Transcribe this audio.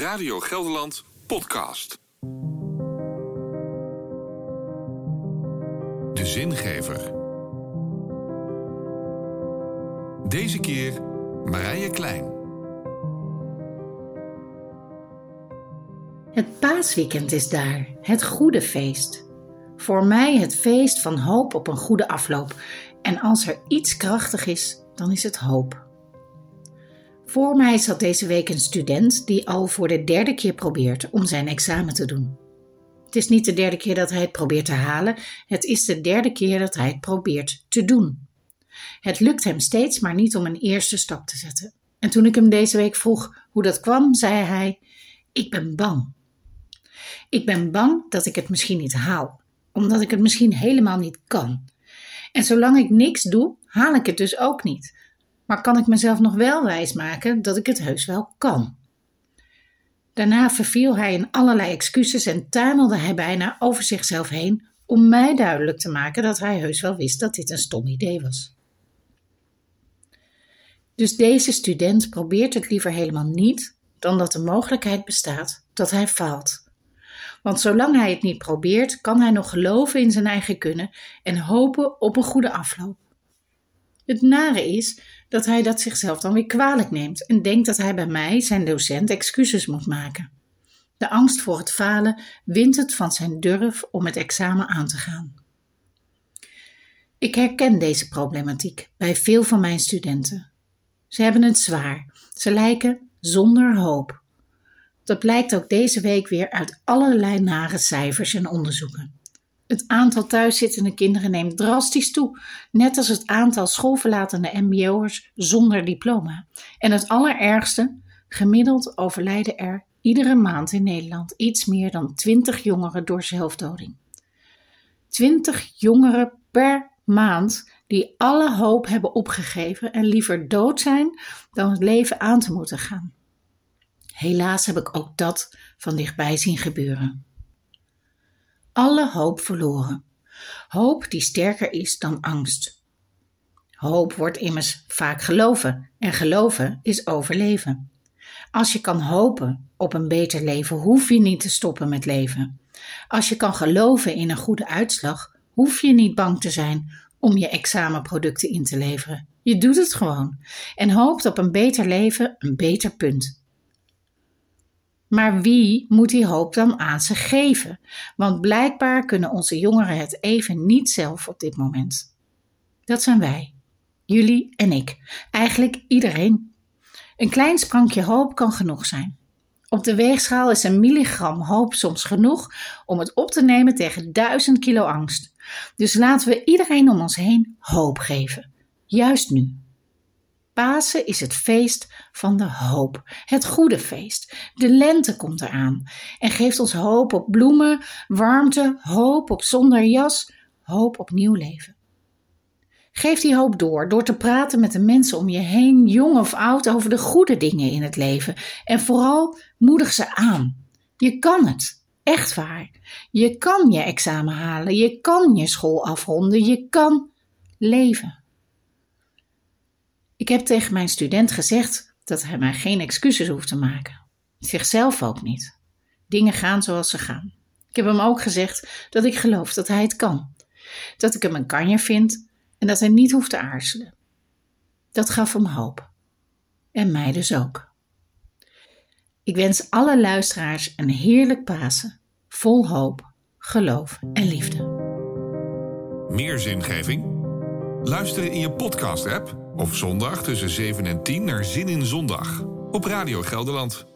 Radio Gelderland podcast. De zingever. Deze keer Marije Klein. Het paasweekend is daar, het goede feest. Voor mij het feest van hoop op een goede afloop. En als er iets krachtig is, dan is het hoop. Voor mij zat deze week een student die al voor de derde keer probeert om zijn examen te doen. Het is niet de derde keer dat hij het probeert te halen, het is de derde keer dat hij het probeert te doen. Het lukt hem steeds maar niet om een eerste stap te zetten. En toen ik hem deze week vroeg hoe dat kwam, zei hij: Ik ben bang. Ik ben bang dat ik het misschien niet haal, omdat ik het misschien helemaal niet kan. En zolang ik niks doe, haal ik het dus ook niet maar kan ik mezelf nog wel wijsmaken dat ik het heus wel kan. Daarna verviel hij in allerlei excuses en tuimelde hij bijna over zichzelf heen om mij duidelijk te maken dat hij heus wel wist dat dit een stom idee was. Dus deze student probeert het liever helemaal niet dan dat de mogelijkheid bestaat dat hij faalt. Want zolang hij het niet probeert, kan hij nog geloven in zijn eigen kunnen en hopen op een goede afloop. Het nare is dat hij dat zichzelf dan weer kwalijk neemt en denkt dat hij bij mij, zijn docent, excuses moet maken. De angst voor het falen wint het van zijn durf om het examen aan te gaan. Ik herken deze problematiek bij veel van mijn studenten. Ze hebben het zwaar. Ze lijken zonder hoop. Dat blijkt ook deze week weer uit allerlei nare cijfers en onderzoeken. Het aantal thuiszittende kinderen neemt drastisch toe, net als het aantal schoolverlatende MBO'ers zonder diploma. En het allerergste, gemiddeld overlijden er iedere maand in Nederland iets meer dan 20 jongeren door zelfdoding. 20 jongeren per maand die alle hoop hebben opgegeven en liever dood zijn dan het leven aan te moeten gaan. Helaas heb ik ook dat van dichtbij zien gebeuren alle hoop verloren. Hoop die sterker is dan angst. Hoop wordt immers vaak geloven en geloven is overleven. Als je kan hopen op een beter leven, hoef je niet te stoppen met leven. Als je kan geloven in een goede uitslag, hoef je niet bang te zijn om je examenproducten in te leveren. Je doet het gewoon en hoopt op een beter leven, een beter punt. Maar wie moet die hoop dan aan ze geven? Want blijkbaar kunnen onze jongeren het even niet zelf op dit moment. Dat zijn wij, jullie en ik, eigenlijk iedereen. Een klein sprankje hoop kan genoeg zijn. Op de weegschaal is een milligram hoop soms genoeg om het op te nemen tegen duizend kilo angst. Dus laten we iedereen om ons heen hoop geven. Juist nu. Pasen is het feest van de hoop, het goede feest. De lente komt eraan en geeft ons hoop op bloemen, warmte, hoop op zonder jas, hoop op nieuw leven. Geef die hoop door door te praten met de mensen om je heen, jong of oud, over de goede dingen in het leven. En vooral moedig ze aan. Je kan het, echt waar. Je kan je examen halen, je kan je school afronden, je kan leven. Ik heb tegen mijn student gezegd dat hij mij geen excuses hoeft te maken. Zichzelf ook niet. Dingen gaan zoals ze gaan. Ik heb hem ook gezegd dat ik geloof dat hij het kan. Dat ik hem een kanje vind en dat hij niet hoeft te aarzelen. Dat gaf hem hoop. En mij dus ook. Ik wens alle luisteraars een heerlijk Pasen, vol hoop, geloof en liefde. Meer zingeving? Luisteren in je podcast-app of zondag tussen 7 en 10 naar Zin in Zondag op Radio Gelderland.